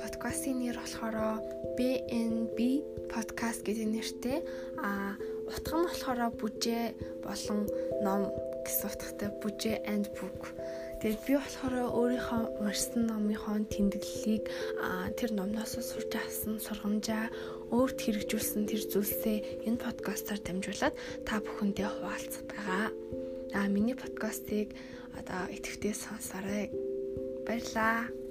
подкастын нэр болохоор BNB podcast гэдэг нэртэй. А утга нь болохоор бүжээ болон ном гэсэн утгатай бүжээ and book. Тэгээд би болохоор өөрийнхөө уншсан номынхоо тэмдэглэлийг тэр номноос сурч авсан сургамжаа өөрт хэрэгжүүлсэн тэр зүйлсээ энэ подкастаар дамжуулаад та бүхэндээ хуваалцах байгаа. А миний подкастыг одоо идэвхтэй сонсоорой. Баярлаа.